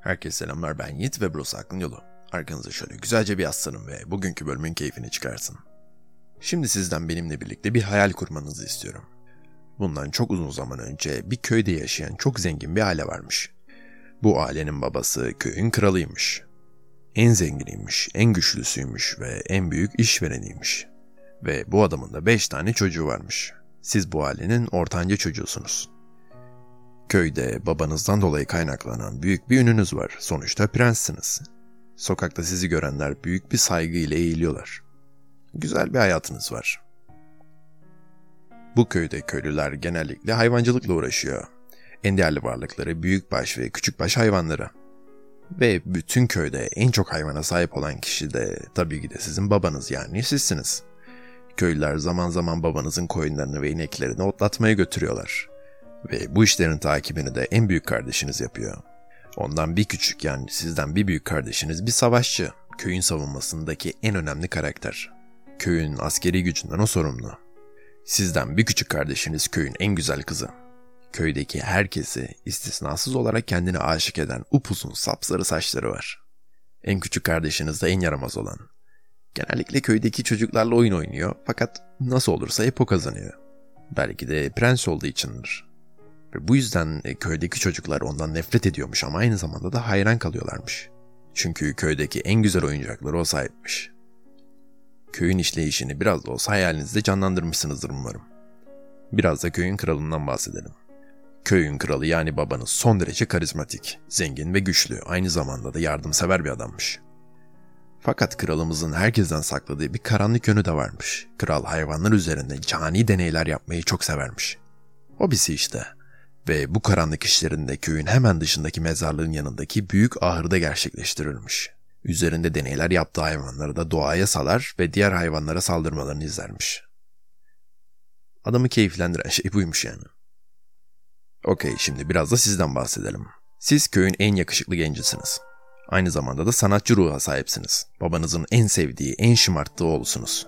Herkese selamlar ben Yiğit ve burası Aklın Yolu. Arkanıza şöyle güzelce bir yaslanın ve bugünkü bölümün keyfini çıkarsın. Şimdi sizden benimle birlikte bir hayal kurmanızı istiyorum. Bundan çok uzun zaman önce bir köyde yaşayan çok zengin bir aile varmış. Bu ailenin babası köyün kralıymış. En zenginiymiş, en güçlüsüymüş ve en büyük işvereniymiş. Ve bu adamın da 5 tane çocuğu varmış. Siz bu ailenin ortanca çocuğusunuz. Köyde babanızdan dolayı kaynaklanan büyük bir ününüz var. Sonuçta prenssiniz. Sokakta sizi görenler büyük bir saygı ile eğiliyorlar. Güzel bir hayatınız var. Bu köyde köylüler genellikle hayvancılıkla uğraşıyor. En değerli varlıkları büyükbaş ve küçükbaş hayvanları. Ve bütün köyde en çok hayvana sahip olan kişi de tabii ki de sizin babanız yani sizsiniz. Köylüler zaman zaman babanızın koyunlarını ve ineklerini otlatmaya götürüyorlar. Ve bu işlerin takibini de en büyük kardeşiniz yapıyor. Ondan bir küçük yani sizden bir büyük kardeşiniz bir savaşçı. Köyün savunmasındaki en önemli karakter. Köyün askeri gücünden o sorumlu. Sizden bir küçük kardeşiniz köyün en güzel kızı. Köydeki herkesi istisnasız olarak kendine aşık eden upuzun sapsarı saçları var. En küçük kardeşiniz de en yaramaz olan. Genellikle köydeki çocuklarla oyun oynuyor fakat nasıl olursa hep o kazanıyor. Belki de prens olduğu içindir. Bu yüzden e, köydeki çocuklar ondan nefret ediyormuş ama aynı zamanda da hayran kalıyorlarmış. Çünkü köydeki en güzel oyuncakları o sahipmiş. Köyün işleyişini biraz da olsa hayalinizde canlandırmışsınızdır umarım. Biraz da köyün kralından bahsedelim. Köyün kralı yani babanız son derece karizmatik, zengin ve güçlü, aynı zamanda da yardımsever bir adammış. Fakat kralımızın herkesten sakladığı bir karanlık yönü de varmış. Kral hayvanlar üzerinde cani deneyler yapmayı çok severmiş. Hobisi işte. Ve bu karanlık işlerinde köyün hemen dışındaki mezarlığın yanındaki büyük ahırda gerçekleştirilmiş. Üzerinde deneyler yaptığı hayvanları da doğaya salar ve diğer hayvanlara saldırmalarını izlermiş. Adamı keyiflendiren şey buymuş yani. Okey şimdi biraz da sizden bahsedelim. Siz köyün en yakışıklı gencisiniz. Aynı zamanda da sanatçı ruha sahipsiniz. Babanızın en sevdiği, en şımarttığı oğlusunuz.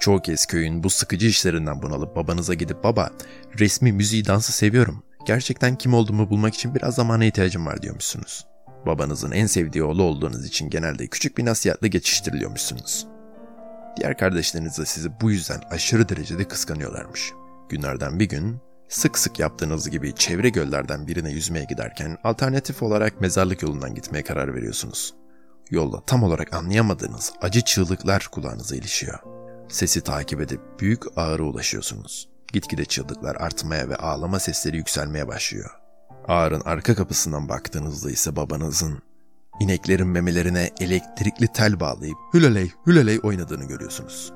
Çoğu kez köyün bu sıkıcı işlerinden bunalıp babanıza gidip baba resmi müziği dansı seviyorum. Gerçekten kim olduğumu bulmak için biraz zamana ihtiyacım var diyormuşsunuz. Babanızın en sevdiği oğlu olduğunuz için genelde küçük bir nasihatle geçiştiriliyormuşsunuz. Diğer kardeşleriniz de sizi bu yüzden aşırı derecede kıskanıyorlarmış. Günlerden bir gün sık sık yaptığınız gibi çevre göllerden birine yüzmeye giderken alternatif olarak mezarlık yolundan gitmeye karar veriyorsunuz. Yolda tam olarak anlayamadığınız acı çığlıklar kulağınıza ilişiyor. Sesi takip edip büyük ağıra ulaşıyorsunuz. Gitgide çığlıklar artmaya ve ağlama sesleri yükselmeye başlıyor. Ağırın arka kapısından baktığınızda ise babanızın ineklerin memelerine elektrikli tel bağlayıp hüleley hüleley oynadığını görüyorsunuz.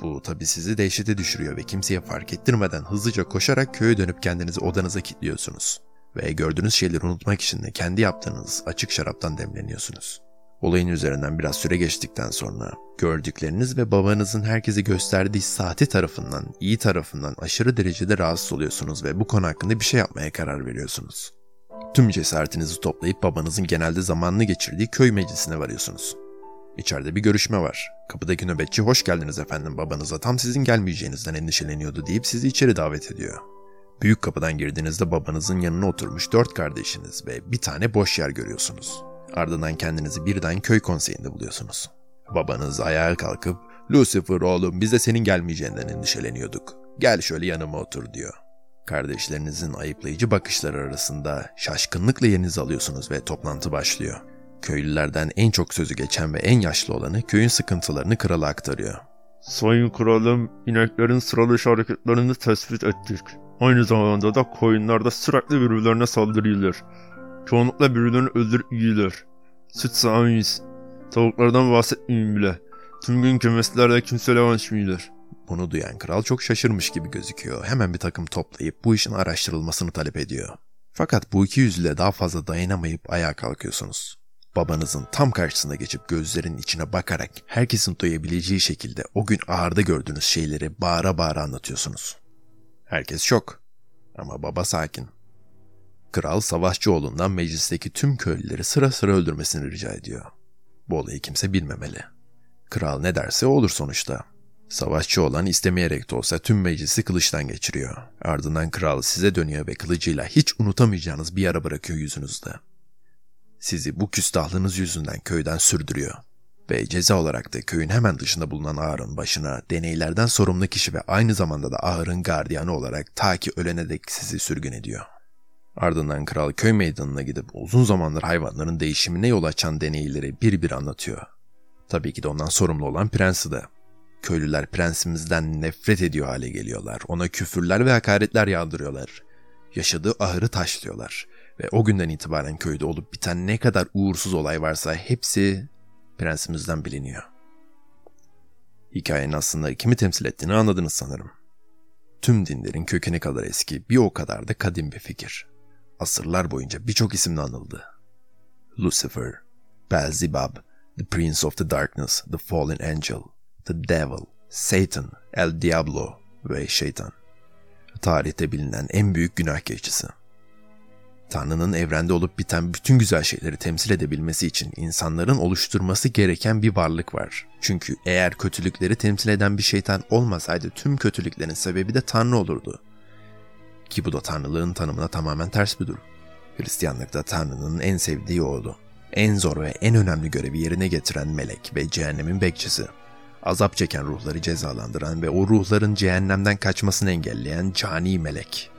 Bu tabi sizi dehşete düşürüyor ve kimseye fark ettirmeden hızlıca koşarak köye dönüp kendinizi odanıza kilitliyorsunuz. Ve gördüğünüz şeyleri unutmak için de kendi yaptığınız açık şaraptan demleniyorsunuz. Olayın üzerinden biraz süre geçtikten sonra gördükleriniz ve babanızın herkese gösterdiği saati tarafından, iyi tarafından aşırı derecede rahatsız oluyorsunuz ve bu konu hakkında bir şey yapmaya karar veriyorsunuz. Tüm cesaretinizi toplayıp babanızın genelde zamanını geçirdiği köy meclisine varıyorsunuz. İçeride bir görüşme var. Kapıdaki nöbetçi hoş geldiniz efendim babanıza tam sizin gelmeyeceğinizden endişeleniyordu deyip sizi içeri davet ediyor. Büyük kapıdan girdiğinizde babanızın yanına oturmuş dört kardeşiniz ve bir tane boş yer görüyorsunuz. Ardından kendinizi birden köy konseyinde buluyorsunuz. Babanız ayağa kalkıp Lucifer oğlum biz de senin gelmeyeceğinden endişeleniyorduk. Gel şöyle yanıma otur diyor. Kardeşlerinizin ayıplayıcı bakışları arasında şaşkınlıkla yerinizi alıyorsunuz ve toplantı başlıyor. Köylülerden en çok sözü geçen ve en yaşlı olanı köyün sıkıntılarını krala aktarıyor. Sayın kralım, ineklerin sıralı hareketlerini tespit ettik. Aynı zamanda da koyunlarda sürekli birbirlerine saldırıyorlar. Çoğunlukla birbirlerini öldürüp yiyorlar. Süt sağmayız. Tavuklardan bahsetmeyeyim bile. Tüm gün kümeslerle kimseyle açmıyorlar. Bunu duyan kral çok şaşırmış gibi gözüküyor. Hemen bir takım toplayıp bu işin araştırılmasını talep ediyor. Fakat bu iki yüzlüğe daha fazla dayanamayıp ayağa kalkıyorsunuz. Babanızın tam karşısına geçip gözlerinin içine bakarak herkesin duyabileceği şekilde o gün ağırda gördüğünüz şeyleri bağıra bağıra anlatıyorsunuz. Herkes şok. Ama baba sakin. Kral savaşçı oğlundan meclisteki tüm köylüleri sıra sıra öldürmesini rica ediyor. Bu olayı kimse bilmemeli. Kral ne derse olur sonuçta. Savaşçı olan istemeyerek de olsa tüm meclisi kılıçtan geçiriyor. Ardından kral size dönüyor ve kılıcıyla hiç unutamayacağınız bir yara bırakıyor yüzünüzde. sizi bu küstahlığınız yüzünden köyden sürdürüyor. Ve ceza olarak da köyün hemen dışında bulunan ahırın başına deneylerden sorumlu kişi ve aynı zamanda da ahırın gardiyanı olarak ta ki ölene dek sizi sürgün ediyor. Ardından kral köy meydanına gidip uzun zamandır hayvanların değişimine yol açan deneyleri bir bir anlatıyor. Tabii ki de ondan sorumlu olan prensi de. Köylüler prensimizden nefret ediyor hale geliyorlar. Ona küfürler ve hakaretler yağdırıyorlar. Yaşadığı ahırı taşlıyorlar. Ve o günden itibaren köyde olup biten ne kadar uğursuz olay varsa hepsi prensimizden biliniyor. Hikayenin aslında kimi temsil ettiğini anladınız sanırım. Tüm dinlerin kökeni kadar eski, bir o kadar da kadim bir fikir. Asırlar boyunca birçok isimle anıldı. Lucifer, Beelzebub, The Prince of the Darkness, The Fallen Angel, The Devil, Satan, El Diablo ve Şeytan. Tarihte bilinen en büyük günah keçisi. Tanrı'nın evrende olup biten bütün güzel şeyleri temsil edebilmesi için insanların oluşturması gereken bir varlık var. Çünkü eğer kötülükleri temsil eden bir şeytan olmasaydı tüm kötülüklerin sebebi de Tanrı olurdu. Ki bu da Tanrılığın tanımına tamamen ters bir durum. Hristiyanlıkta Tanrı'nın en sevdiği oğlu, en zor ve en önemli görevi yerine getiren melek ve cehennemin bekçisi. Azap çeken ruhları cezalandıran ve o ruhların cehennemden kaçmasını engelleyen cani melek.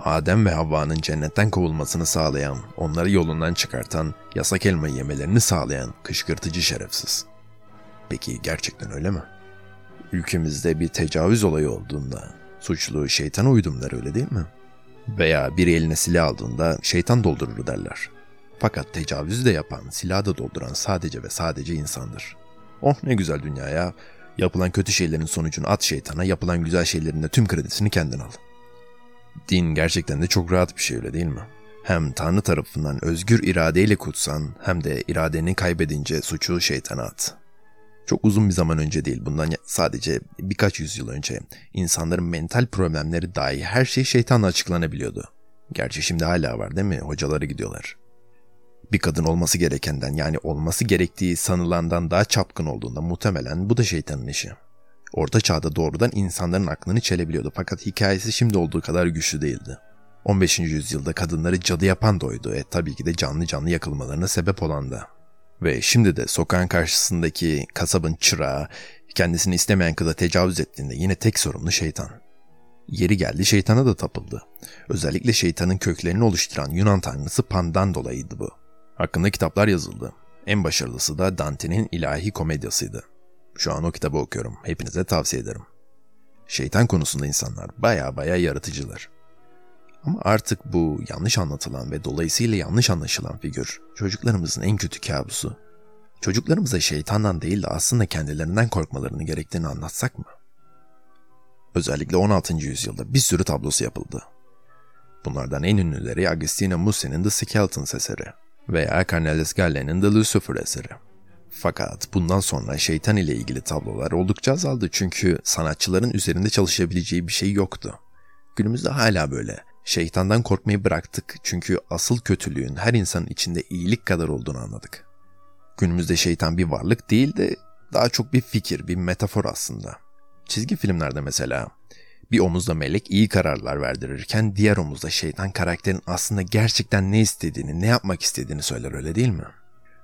Adem ve Havva'nın cennetten kovulmasını sağlayan, onları yolundan çıkartan, yasak elmayı yemelerini sağlayan kışkırtıcı şerefsiz. Peki gerçekten öyle mi? Ülkemizde bir tecavüz olayı olduğunda suçlu şeytan uydumlar öyle değil mi? Veya bir eline silah aldığında şeytan doldurur derler. Fakat tecavüz de yapan, silah da dolduran sadece ve sadece insandır. Oh ne güzel dünya ya. Yapılan kötü şeylerin sonucunu at şeytana, yapılan güzel şeylerin de tüm kredisini kendin al. Din gerçekten de çok rahat bir şey öyle değil mi? Hem Tanrı tarafından özgür iradeyle kutsan hem de iradeni kaybedince suçu şeytana at. Çok uzun bir zaman önce değil bundan sadece birkaç yüzyıl önce insanların mental problemleri dahi her şey şeytanla açıklanabiliyordu. Gerçi şimdi hala var değil mi? Hocaları gidiyorlar. Bir kadın olması gerekenden yani olması gerektiği sanılandan daha çapkın olduğunda muhtemelen bu da şeytanın işi. Orta çağda doğrudan insanların aklını çelebiliyordu fakat hikayesi şimdi olduğu kadar güçlü değildi. 15. yüzyılda kadınları cadı yapan da oydu. E tabii ki de canlı canlı yakılmalarına sebep olan da. Ve şimdi de sokağın karşısındaki kasabın çırağı kendisini istemeyen kıza tecavüz ettiğinde yine tek sorumlu şeytan. Yeri geldi şeytana da tapıldı. Özellikle şeytanın köklerini oluşturan Yunan tanrısı Pan'dan dolayıydı bu. Hakkında kitaplar yazıldı. En başarılısı da Dante'nin ilahi komedyasıydı. Şu an o kitabı okuyorum. Hepinize tavsiye ederim. Şeytan konusunda insanlar baya baya yaratıcılar. Ama artık bu yanlış anlatılan ve dolayısıyla yanlış anlaşılan figür çocuklarımızın en kötü kabusu. Çocuklarımıza şeytandan değil de aslında kendilerinden korkmalarını gerektiğini anlatsak mı? Özellikle 16. yüzyılda bir sürü tablosu yapıldı. Bunlardan en ünlüleri Agostino Musi'nin The Skeletons eseri veya Cornelis Gallen'in The Lucifer eseri. Fakat bundan sonra şeytan ile ilgili tablolar oldukça azaldı çünkü sanatçıların üzerinde çalışabileceği bir şey yoktu. Günümüzde hala böyle. Şeytandan korkmayı bıraktık çünkü asıl kötülüğün her insanın içinde iyilik kadar olduğunu anladık. Günümüzde şeytan bir varlık değil de daha çok bir fikir, bir metafor aslında. Çizgi filmlerde mesela bir omuzda melek iyi kararlar verdirirken diğer omuzda şeytan karakterin aslında gerçekten ne istediğini, ne yapmak istediğini söyler öyle değil mi?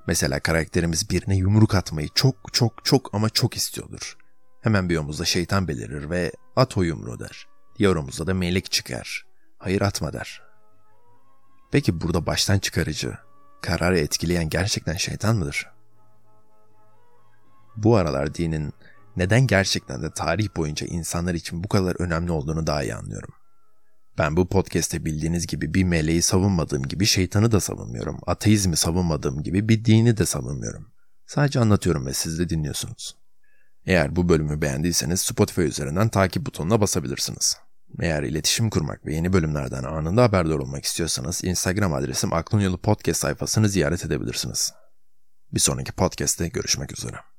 Mesela karakterimiz birine yumruk atmayı çok çok çok ama çok istiyordur. Hemen bir omuzda şeytan belirir ve at o yumruğu der. Diğer omuzda da melek çıkar. Hayır atma der. Peki burada baştan çıkarıcı, kararı etkileyen gerçekten şeytan mıdır? Bu aralar dinin neden gerçekten de tarih boyunca insanlar için bu kadar önemli olduğunu daha iyi anlıyorum. Ben bu podcast'te bildiğiniz gibi bir meleği savunmadığım gibi şeytanı da savunmuyorum. Ateizmi savunmadığım gibi bir dini de savunmuyorum. Sadece anlatıyorum ve siz de dinliyorsunuz. Eğer bu bölümü beğendiyseniz Spotify üzerinden takip butonuna basabilirsiniz. Eğer iletişim kurmak ve yeni bölümlerden anında haberdar olmak istiyorsanız Instagram adresim Aklın Yolu Podcast sayfasını ziyaret edebilirsiniz. Bir sonraki podcast'te görüşmek üzere.